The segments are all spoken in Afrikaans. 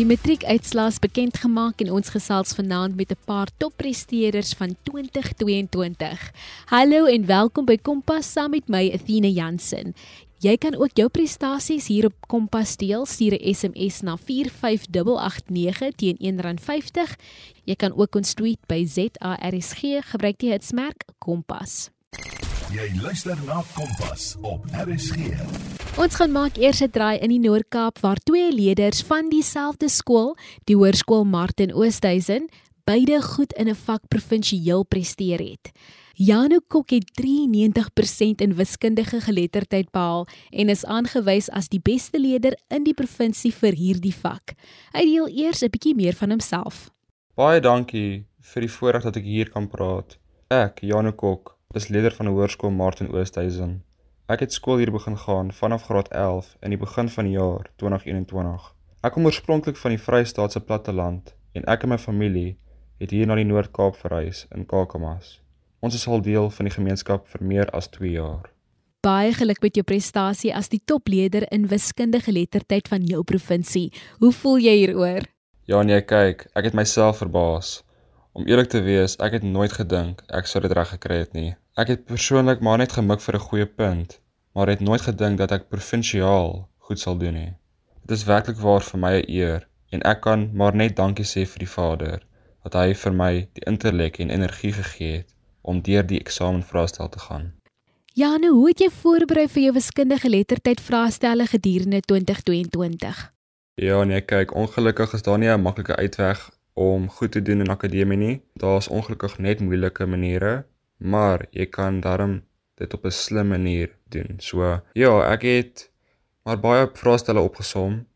Die matriekuitslaas bekend gemaak en ons gesels vanaand met 'n paar toppresteerders van 2022. Hallo en welkom by Kompas saam met my Athena Jansen. Jy kan ook jou prestasies hier op Kompas deel. Stuur 'n SMS na 45889 teen R1.50. Jy kan ook ons tweet by ZARSG gebruik die hitsmerk Kompas. Jy luister na Kompas op RSG. Ons gaan maak eers 'n draai in die Noord-Kaap waar twee leerders van dieselfde skool, die Hoërskool Martin Oosthuizen, beide goed in 'n vak provinsieel presteer het. Janu Kok het 93% in wiskundige geletterdheid behaal en is aangewys as die beste leerder in die provinsie vir hierdie vak. Hy deel eers 'n bietjie meer van homself. Baie dankie vir die voorreg dat ek hier kan praat. Ek, Janu Kok, is leerder van die Hoërskool Martin Oosthuizen. Ek het skool hier begin gaan vanaf graad 11 in die begin van die jaar 2021. Ek kom oorspronklik van die Vrystaatse platteland en ek en my familie het hier na die Noord-Kaap verhuis in Kakamas. Ons is al deel van die gemeenskap vir meer as 2 jaar. Baie geluk met jou prestasie as die topleier in wiskundige geletterdheid van jou provinsie. Hoe voel jy hieroor? Ja nee, kyk, ek het myself verbaas. Om eerlik te wees, ek het nooit gedink ek sou dit reg gekry het nie. Ek het persoonlik maar net gemik vir 'n goeie punt, maar het nooit gedink dat ek provinsiaal goed sal doen nie. Dit is werklik waar vir my 'n eer en ek kan maar net dankie sê vir die Vader dat hy vir my die intellek en energie gegee het om deur die eksamenvraestel te gaan. Ja, nou hoe het jy voorberei vir jou wiskundige geletterdheid vraestelle gedurende 2022? Ja, nee, kyk, ongelukkig is daar nie 'n maklike uitweg om goed te doen in akademie nie. Daar's ongelukkig net moeilike maniere, maar jy kan darm dit op 'n slim manier doen. So, ja, ek het maar baie vraestelle opgesom.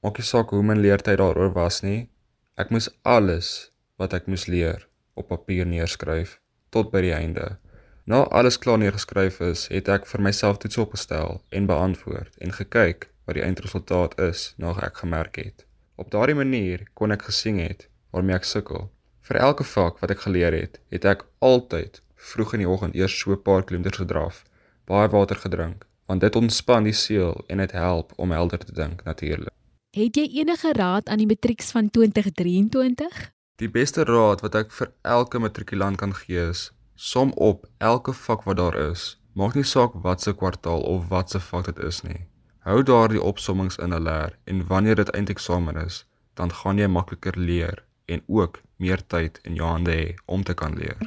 Maak nie saak hoe my leertyd daaroor was nie. Ek moes alles wat ek moes leer op papier neerskryf tot by die einde. Na alles klaar neergeskryf is, het ek vir myself toets opgestel en beantwoord en gekyk wat die eindresultaat is na ek gemerk het. Op daardie manier kon ek gesien het waarmee ek sukkel. Vir elke vak wat ek geleer het, het ek altyd vroeg in die oggend eers so 'n paar kilometers gedraf, baie water gedrink, want dit ontspan die siel en dit help om helder te dink natuurlik. Het jy enige raad aan die matrieks van 2023? Die beste raad wat ek vir elke matrikulant kan gee is: som op elke vak wat daar is. Maak nie saak wat se kwartaal of wat se vak dit is nie. Hou daardie opsommings in 'n leer en wanneer dit eindeksamen is, dan gaan jy makliker leer en ook meer tyd in jou hande hê om te kan leer.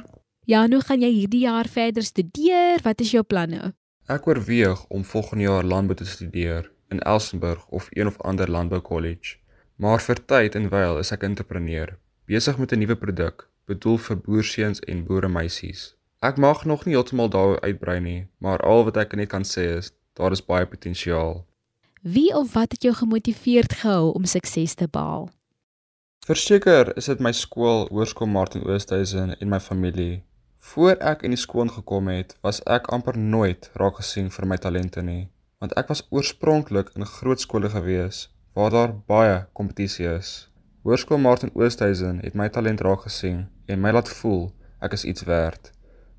Ja, nou gaan jy hierdie jaar verder studeer. Wat is jou planne? Ek oorweeg om volgende jaar landbou te studeer in Elsenburg of een of ander landbou college. Maar vir tyd en wyl is ek entrepreneur besig met 'n nuwe produk, bedoel vir boerseuns en boeremeisies. Ek mag nog nie heeltemal daaroor uitbrei nie, maar al wat ek net kan sê is daar is baie potensiaal. Wie of wat het jou gemotiveerd gehou om sukses te behaal? Verseker is dit my skool, Hoërskool Martin Oosthuizen en my familie. Voor ek in die skool gekom het, was ek amper nooit raak gesien vir my talente nie, want ek was oorspronklik in groot skole gewees waar daar baie kompetisie is. Hoërskool Martin Oosthuizen het my talent raak gesien en my laat voel ek is iets werd.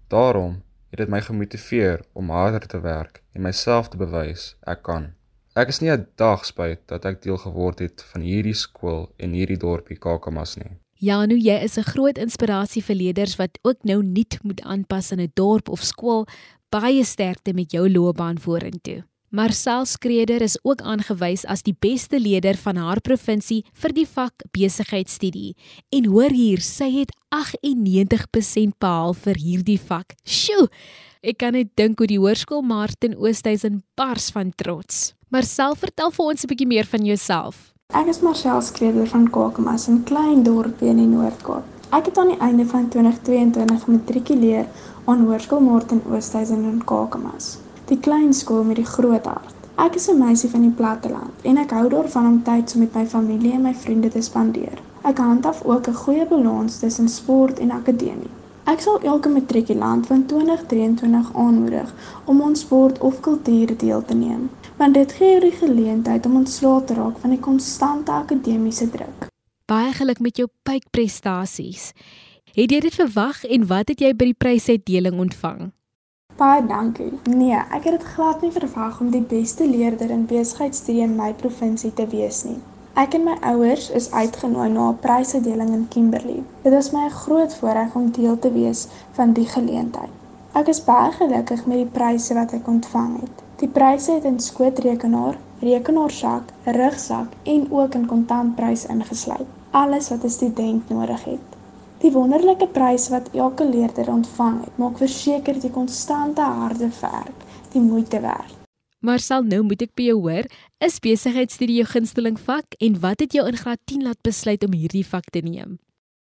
Daarom het dit my gemotiveer om harder te werk en myself te bewys ek kan. Ek is nie 'n dag spyt dat ek deel geword het van hierdie skool en hierdie dorpie Kakamas nie. Ja, nou jy is 'n groot inspirasie vir leerders wat ook nou nuut moet aanpas in 'n dorp of skool. Baie sterkte met jou loopbaan vorentoe. Marcel Skreder is ook aangewys as die beste leier van haar provinsie vir die vak besigheidstudie. En hoor hier, sy het 98% behaal vir hierdie vak. Sjoe! Ek kan net dink hoe die hoërskool Martin Oosthuizen bars van trots. Marcel, vertel vir ons 'n bietjie meer van jouself. Ek is Marcel Skreder van Kakamas, 'n klein dorpie in die Noord-Kaap. Ek het aan die einde van 2022 gematrikuleer aan Hoërskool Martin Oosthuizen in Kakamas die klein skool met die groot hart. Ek is 'n meisie van die platteland en ek hou daarvan om tyd saam met my familie en my vriende te spandeer. Ek handhaaf ook 'n goeie balans tussen sport en akademie. Ek sal elke matrikulant van 2023 aanmoedig om ons sport of kultuur deel te neem, want dit gee jou die geleentheid om ontslae te raak van die konstante akademiese druk. Baie geluk met jou pypprestasies. Het jy dit verwag en wat het jy by die prysuitdeling ontvang? Baie dankie. Nee, ek het dit glad nie verwag om die beste leerder in besigheidstudie in my provinsie te wees nie. Ek en my ouers is uitgenooi na 'n prysuitdeling in Kimberley. Dit was my 'n groot voorreg om deel te wees van die geleentheid. Ek is baie gelukkig met die pryse wat ek ontvang het. Die pryse het in skootrekenaar, rekenaarsak, rugsak en ook in kontantprys ingesluit. Alles wat 'n student nodig het. Die wonderlike pryse wat elke leerder ontvang het, maak verseker die konstante harde werk die moeite werd. Maar sal nou moet ek by jou hoor, is besigheidstudie jou gunsteling vak en wat het jou in graad 10 laat besluit om hierdie vak te neem?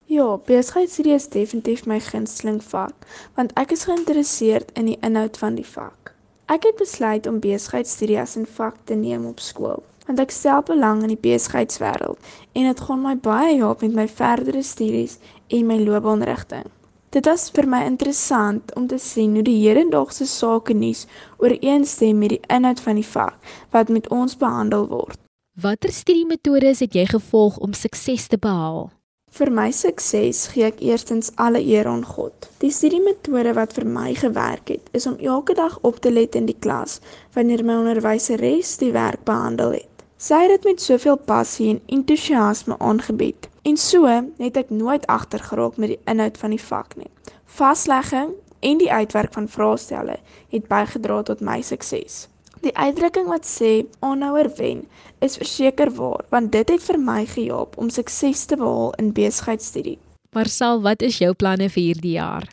Ja, besigheidstudie is definitief my gunsteling vak, want ek is geïnteresseerd in die inhoud van die vak. Ek het besluit om besigheidstudie as 'n vak te neem op skool, want ek stel belang in die besigheidswêreld en dit gaan my baie help met my verdere studies en my loopbaanrigting. Dit was vir my interessant om te sien hoe die hedendaagse sake nuus ooreenstem met die inhoud van die vak wat met ons behandel word. Watter studiemetodes het jy gevolg om sukses te behaal? Vir my sukses gee ek eerstens alle eer aan God. Die studiemetode wat vir my gewerk het, is om elke dag op te let in die klas wanneer my onderwyseres die werk behandel het. Sy het dit met soveel passie en entoesiasme aangebied En so het ek nooit agter geraak met die inhoud van die vak nie. Vaslegging en die uitwerk van vraestelle het bygedra tot my sukses. Die uitdrukking wat sê aanhouer wen is verseker waar want dit het vir my gehelp om sukses te behaal in besigheidstudie. Marcel, wat is jou planne vir hierdie jaar?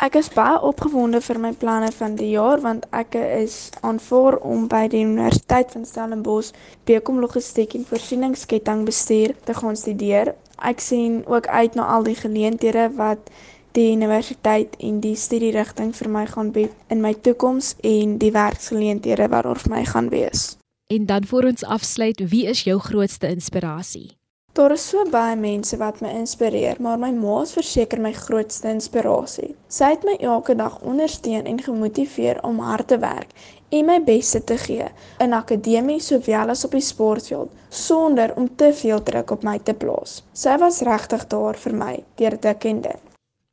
Ek is baie opgewonde vir my planne van die jaar want ek is aanvaar om by die Universiteit van Stellenbosch BCom Logistiek en Voorsieningskettingbestuur te gaan studeer. Ek sien ook uit na al die geleenthede wat die universiteit en die studierigting vir my gaan bied in my toekoms en die werksgeleenthede wat oor vir my gaan wees. En dan voor ons afsluit, wie is jou grootste inspirasie? Daar is so baie mense wat my inspireer, maar my ma is verseker my grootste inspirasie. Sy het my elke dag ondersteun en gemotiveer om hard te werk en my bes te gee in akademie sowel as op die sportveld sonder om te veel druk op my te plaas. Sy was regtig daar vir my deur dik en dun.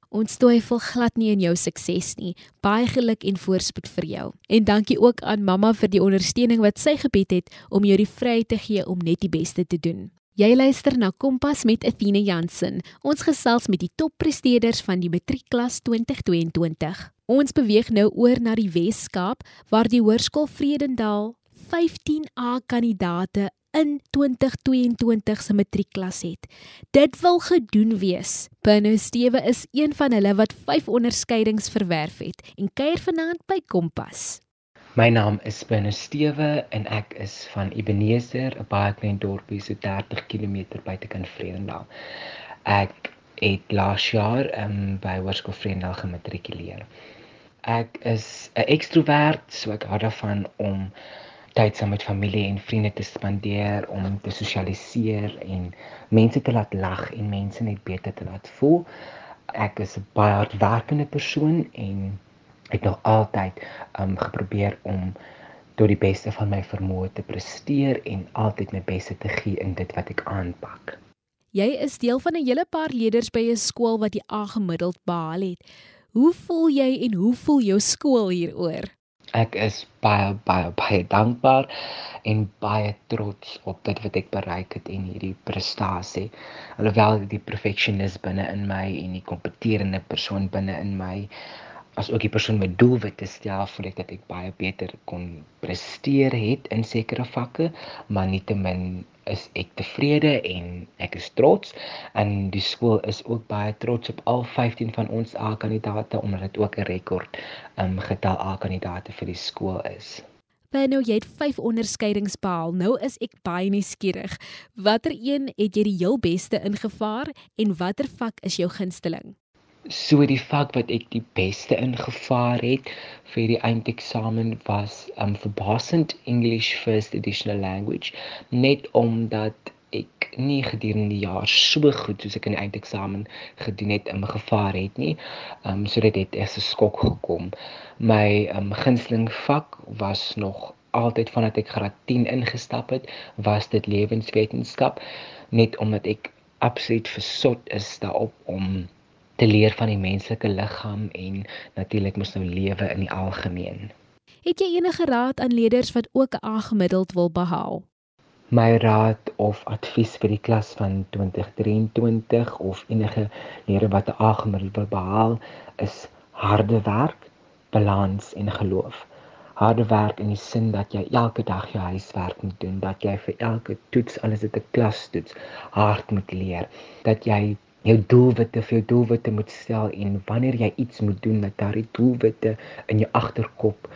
Ons twyfel glad nie in jou sukses nie. Baie geluk en voorspoed vir jou. En dankie ook aan mamma vir die ondersteuning wat sy gebied het om jou die vryheid te gee om net die beste te doen. Jy luister na Kompas met Athena Jansen. Ons gesels met die toppresteerders van die matriekklas 2022. Ons beweeg nou oor na die Wes-Kaap waar die Hoërskool Vredendal 15A kandidate in 2022 se matriekklas het. Dit wil gedoen wees. Pino Stewe is een van hulle wat 5 onderskeidings verwerf het en kuier vanaand by Kompas. My naam is Binne Stewe en ek is van Ebenezer, 'n baie klein dorpie so 30 km buitekant Vredendal. Ek het laas jaar um, by Hoërskool Vredendal gematrikuleer. Ek is 'n ekstrovert, so ek hou daarvan om tyd saam met familie en vriende te spandeer, om te sosialiseer en mense te laat lag en mense net beter te laat voel. Ek is 'n baie hardwerkende persoon en het nog altyd um geprobeer om tot die beste van my vermoë te presteer en altyd my beste te gee in dit wat ek aanpak. Jy is deel van 'n hele paar leerders by 'n skool wat die A gemiddeld behaal het. Hoe voel jy en hoe voel jou skool hieroor? Ek is baie baie baie dankbaar en baie trots op dit wat ek bereik het en hierdie prestasie. Alhoewel die perfeksionis binne in my en die kompeterende persoon binne in my as ook die persoon met doelwitte stel voel ek dat ek baie beter kon presteer het in sekere vakke, maar nietemin is ek tevrede en ek is trots en die skool is ook baie trots op al 15 van ons A-kandidate omdat dit ook 'n rekord um getal A-kandidate vir die skool is. Benno, jy het 5 onderskeidings behaal. Nou is ek baie nuuskierig. Watter een het jy die heel beste ingevaar en watter vak is jou gunsteling? So die vak wat ek die beste ingevaar het vir die eindeksamen was um verbasend English First Additional Language net omdat ek nie gedurende die jaar so goed soos ek in die eindeksamen gedoen het in gevaar het nie. Um so dit het as 'n skok gekom. My um gunsteling vak was nog altyd vandat ek graad 10 ingestap het, was dit lewenswetenskap net omdat ek absoluut versot is daarop om te leer van die menslike liggaam en natuurlik mos nou lewe in die algemeen. Het jy enige raad aan leerders wat ook 'n A gemiddeld wil behaal? My raad of advies vir die klas van 2023 of enige leerders wat 'n A-gemiddeld wil behaal is harde werk, balans en geloof. Harde werk in die sin dat jy elke dag jou huiswerk moet doen, dat jy vir elke toets, alles dit 'n klastoets, hard moet leer, dat jy jou doelwitte vir jou doelwitte moet stel en wanneer jy iets moet doen dat daardie doelwitte in jou agterkop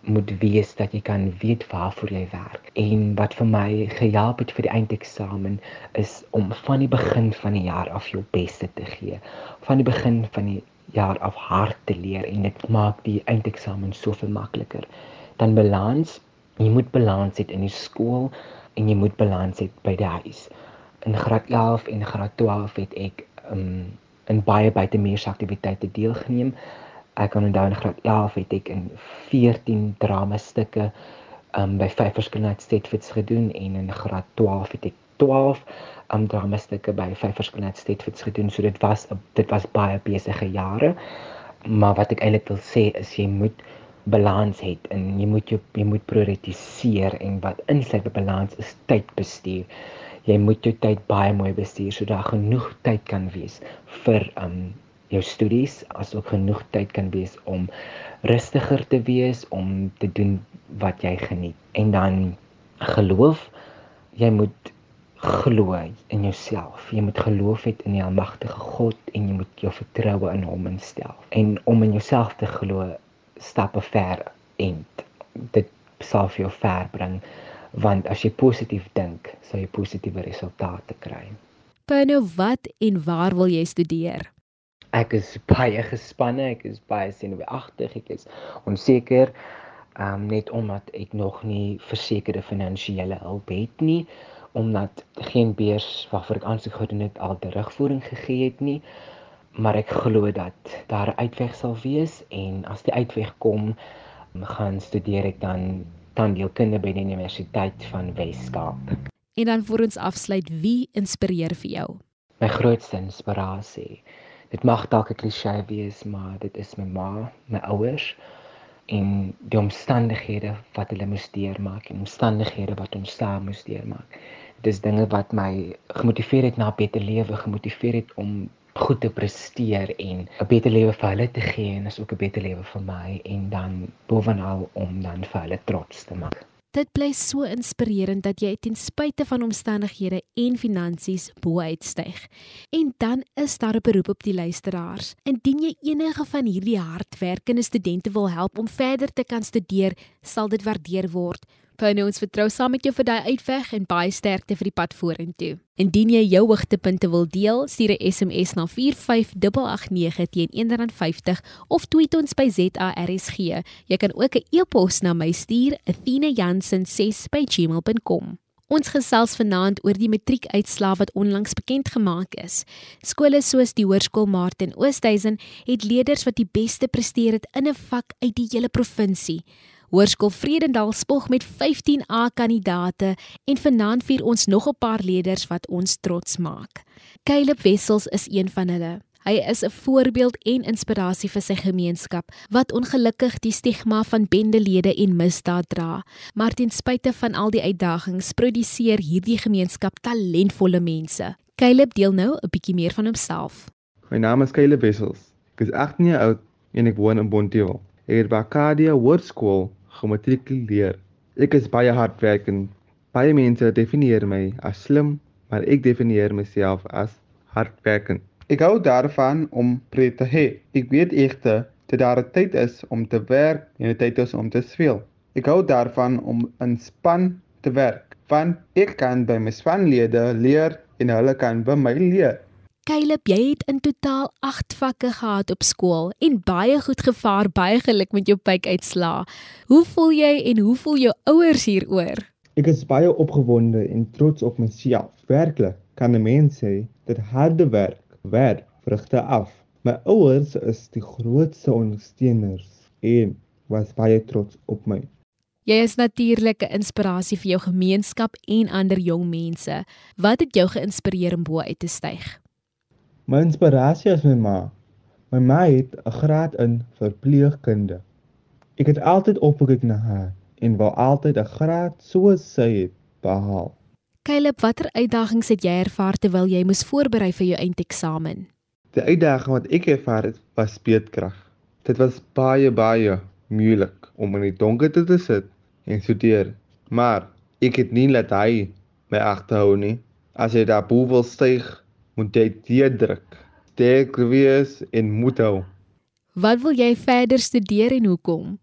moet wees dat jy kan weet waarvoor jy werk. En wat vir my gehelp het vir die eindeksamen is om van die begin van die jaar af jou beste te gee. Van die begin van die jaar af hard te leer en dit maak die eindeksamen soveel makliker. Dan balans, jy moet balans hê in die skool en jy moet balans hê by die huis. In graad 11 en graad 12 het ek um, in baie buitemuurse aktiwiteite deelgeneem ek kan onthou in graad 11 het ek in 14 drama stukke um by vyf verskillende Stedfords gedoen en in graad 12 het ek 12 um drama stukke by vyf verskillende Stedfords gedoen. So dit was dit was baie besige jare. Maar wat ek eintlik wil sê is jy moet balans hê en jy moet jou jy moet prioritiseer en wat insluit by balans is tydbestuur. Jy moet jou tyd baie mooi bestuur sodat daar genoeg tyd kan wees vir um jou studies asook genoeg tyd kan wees om rustiger te wees om te doen wat jy geniet. En dan geloof, jy moet glo in jouself. Jy moet geloof hê in die almagtige God en jy moet jou vertroue in hom instel. En om in jouself te glo, stappe ver en dit sal vir jou ver bring want as jy positief dink, sal jy positiewe resultate kry. Pano, wat en waar wil jy studeer? ek is baie gespanne, ek is baie senuweeagtig, ek is onseker um net omdat ek nog nie versekerde finansiële hulp het nie omdat geen beurs waarvoor ek aansoek gedoen het al terugvoering gegee het nie maar ek glo dat daar 'n uitweg sal wees en as die uitweg kom gaan studeer ek dan tandheelkunde by die Universiteit van Wes-Kaap. En dan vir ons afsluit, wie inspireer vir jou? My grootste inspirasie dit mag dalk 'n klise wees, maar dit is my ma, my ouers en die omstandighede wat hulle moes deurmaak en omstandighede wat ons saam moes deurmaak. Dit is dinge wat my gemotiveer het na 'n beter lewe, gemotiveer het om goed te presteer en 'n beter lewe vir hulle te gee en is ook 'n beter lewe vir my en dan bovenal om dan vir hulle trots te maak. Dit bly so inspirerend dat jy ten spyte van omstandighede en finansies bo uitstyg. En dan is daar 'n beroep op die luisteraars. Indien jy enige van hierdie hardwerkende studente wil help om verder te kan studeer, sal dit waardeer word. Pyne ons vertrou saam met jou vir daai uitweg en baie sterkte vir die pad vorentoe. Indien jy jou hoogtepunte wil deel, stuur 'n SMS na 45889 teen R1.50 of tweet ons by ZARSG. Jy kan ook 'n e-pos na my stuur, athena.jansen6@gmail.com. Ons gesels vanaand oor die matriekuitslae wat onlangs bekend gemaak is. Skole soos die Hoërskool Martin Oosthuizen het leerders wat die beste presteer het in 'n vak uit die hele provinsie. Hoërskool Vredendal spog met 15 A-kandidate en vanaand vier ons nog 'n paar leerders wat ons trots maak. Caleb Wessels is een van hulle. Hy is 'n voorbeeld en inspirasie vir sy gemeenskap wat ongelukkig die stigma van bendelede en misdaad dra. Maar ten spyte van al die uitdagings, produseer hierdie gemeenskap talentvolle mense. Caleb deel nou 'n bietjie meer van homself. My naam is Caleb Wessels. Ek is 18 jaar oud en ek woon in Bontewil. Ek het by Arcadia Hoërskool gematrikuleer. Ek is baie hardwerkend. Baie mense definieer my as slim, maar ek definieer myself as hardwerkend. Ek hou daarvan om pret te hê. Ek weet egte dat daar 'n tyd is om te werk en 'n tyd is om te speel. Ek hou daarvan om in span te werk, want ek kan by my spanlede leer en hulle kan by my leer. Caleb, jy het in totaal 8 vakke gehad op skool en baie goed gevaar, baie geluk met jou pykuitslaa. Hoe voel jy en hoe voel jou ouers hieroor? Ek is baie opgewonde en trots op myself. Werklik, kan 'n mens sê dat harde werk werk vrugte af. My ouers is die grootste ondersteuners en was baie trots op my. Jy is natuurlik 'n inspirasie vir jou gemeenskap en ander jong mense. Wat het jou geïnspireer om bo uit te styg? My inspirasie is my ma. My ma het 'n graad in verpleegkunde. Ek het altyd opgekyk na haar en wou altyd 'n graad soos sy het behaal. Caleb, watter uitdagings het jy ervaar terwyl jy moes voorberei vir jou eindeksamen? Die uitdaging wat ek ervaar het, was beedkrag. Dit was baie baie moeilik om in die donker te sit en studeer, maar ek het nie laat hy my agterhou nie. As jy daar bo wil styg, moet jy dit druk. Sterk wees en moed hou. Wat wil jy verder studeer en hoekom?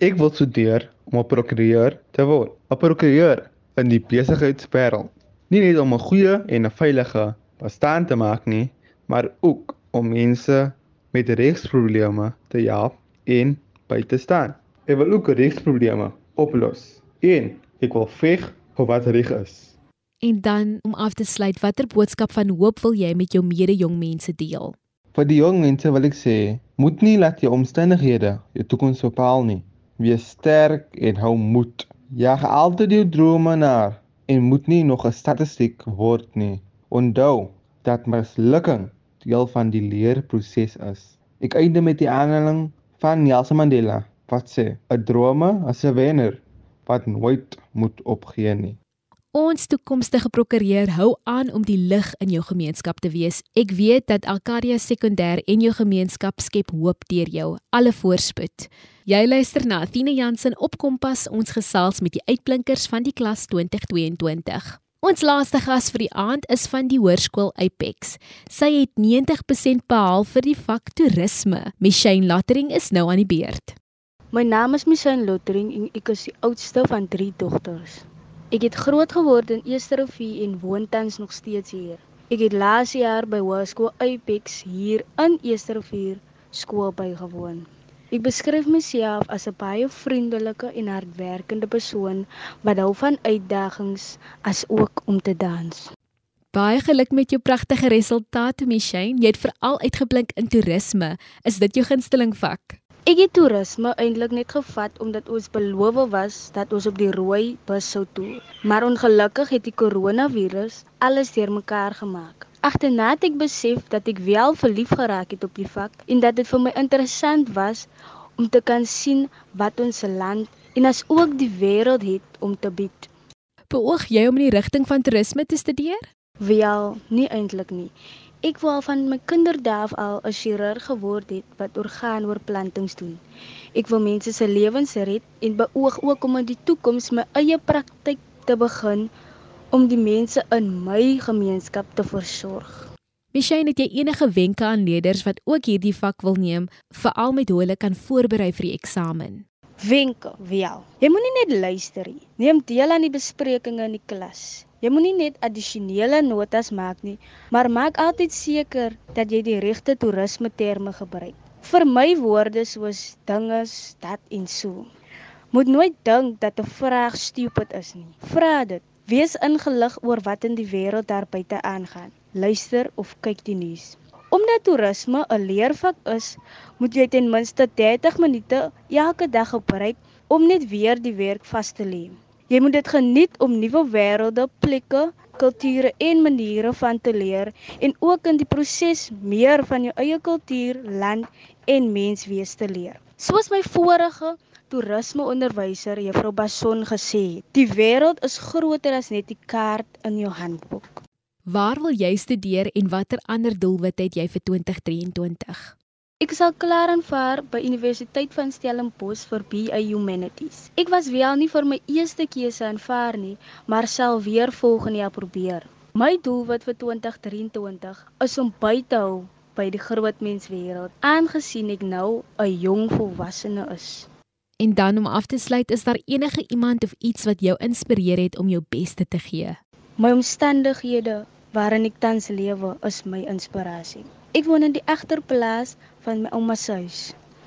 Ek wil studeer om 'n prokureur te word. 'n Prokureur in die besigheidswêreld. Nie net om 'n goeie en 'n veilige bestaan te maak nie, maar ook om mense met regsprobleme te help en by te staan. Ek wil ook regsprobleme oplos. En ek wil veg vir wat reg is. En dan om af te sluit, watter boodskap van hoop wil jy met jou mede-jong mense deel? Vir die jong mense wil ek sê, moet nie laat jou omstandighede jou toekoms bepaal nie. Wees sterk en hou moed. Jag altyd jou drome na en moet nie nog 'n statistiek word nie. Onthou dat mislukking deel van die leerproses is. Ek eindig met die aanhaling van Nelson Mandela wat sê: "’n Drome is 'n wenner wat nooit moet opgee nie." Ons toekomstige prokureur hou aan om die lig in jou gemeenskap te wees. Ek weet dat Alkaria Sekondêr en jou gemeenskap skep hoop deur jou. Alle voorspoed. Jy luister na Athina Jansen op Kompas. Ons gesels met die uitblinkers van die klas 2022. Ons laaste gas vir die aand is van die hoërskool Apex. Sy het 90% behaal vir die vak toerisme. Michelle Lottering is nou aan die beurt. My naam is Michelle Lottering en ek is die oudste van 3 dogters. Ek het groot geword in Eersterivier en woon tans nog steeds hier. Ek het laas jaar by Hoërskool Apex hier in Eersterivier skool bygewoon. Ek beskryf myself as 'n baie vriendelike en hardwerkende persoon wat hou van uitdagings as ook om te dans. Baie geluk met jou pragtige resultate, Michelle. Jy het veral uitgeblink in toerisme. Is dit jou gunsteling vak? Ek het toerisme eintlik net gevat omdat ons beloof was dat ons op die rooi bus sou toer. Maar ongelukkig het die koronavirus alles deurmekaar gemaak. Agterna het ek besef dat ek wel verlief geraak het op die vak en dat dit vir my interessant was om te kan sien wat ons land en as ook die wêreld het om te bied. Beoog jy om in die rigting van toerisme te studeer? Wel, nie eintlik nie. Ek wou al van my kinderdae af al 'n chirurg geword het wat orgaanoorplantings doen. Ek wil mense se lewens red en beoog ook om in die toekoms my eie praktyk te begin om die mense in my gemeenskap te versorg. Michelle, het jy enige wenke aan leerders wat ook hierdie vak wil neem, veral met hoe hulle kan voorberei vir die eksamen? Wenke, wel. Jy moenie net luister nie. Neem deel aan die besprekings in die klas. Jy moenie net addisionele notas maak nie, maar maak altyd seker dat jy die regte toerisme terme gebruik. Vir my woorde soos dinges, dat en so. Moet nooit dink dat 'n vraag stupid is nie. Vra dit. Wees ingelig oor wat in die wêreld daar buite aangaan. Luister of kyk die nuus. Omdat toerisme 'n leervak is, moet jy ten minste 30 minute elke dag gebruik om net weer die werk vas te lê. Jy moet dit geniet om nuwe wêrelde, plekke, kulture en maniere van te leer en ook in die proses meer van jou eie kultuur, land en menswees te leer. Soos my vorige toerismeonderwyser Juffrou Bason gesê het, die wêreld is groter as net die kaart in jou handboek. Waar wil jy studeer en watter ander doelwit het jy vir 2023? Ek sal klaar aanvaar by Universiteit van Stellenbosch vir BA Humanities. Ek was wel nie vir my eerste keuse aanvaar nie, maar sal weer volgende jaar probeer. My doelwit vir 2023 is om by te hou by die groot menswêreld, aangesien ek nou 'n jong volwassene is. En dan om af te sluit, is daar enige iemand of iets wat jou inspireer het om jou beste te gee? My omstandighede waarin ek tans lewe is my inspirasie. Ek woon in die agterplaas van my ouma se huis.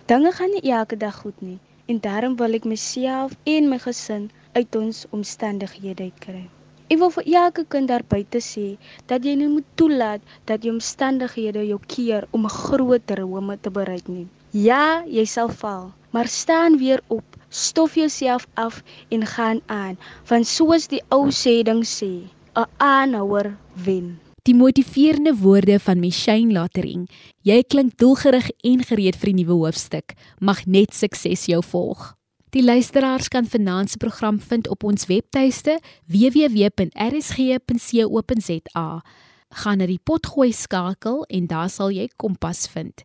Dinge gaan nie elke dag goed nie en daarom wil ek myself en my gesin uit ons omstandighede uitkry. Ek wil vir elke kind daar buite sê dat jy nie moet toelaat dat jou omstandighede jou keer om 'n groot drome te bereik nie. Ja, jy sal val, maar staan weer op, stof jouself af en gaan aan, want soos die ou sê ding sê, 'n aanhouer wen. Die motiverende woorde van Michelle Lottering. Jy klink doelgerig en gereed vir die nuwe hoofstuk. Mag net sukses jou volg. Die luisteraars kan vanaand se program vind op ons webtuiste www.rsg.co.za. Gaan na die potgooi skakel en daar sal jy Kompas vind.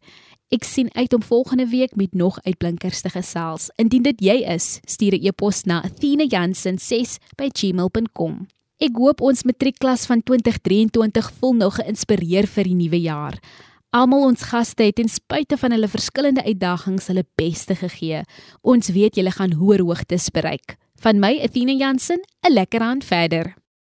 Ek sien uit om volgende week met nog uitblinkers te gesels. Indien dit jy is, stuur 'n e-pos na athena.jansen6@gmail.com. Ek hoop ons matriekklas van 2023 voel nou geïnspireer vir die nuwe jaar. Almal ons gaste het ten spyte van hulle verskillende uitdagings hulle beste gegee. Ons weet julle gaan hoër hoogtes bereik. Van my Athena Jansen, 'n lekker aand verder.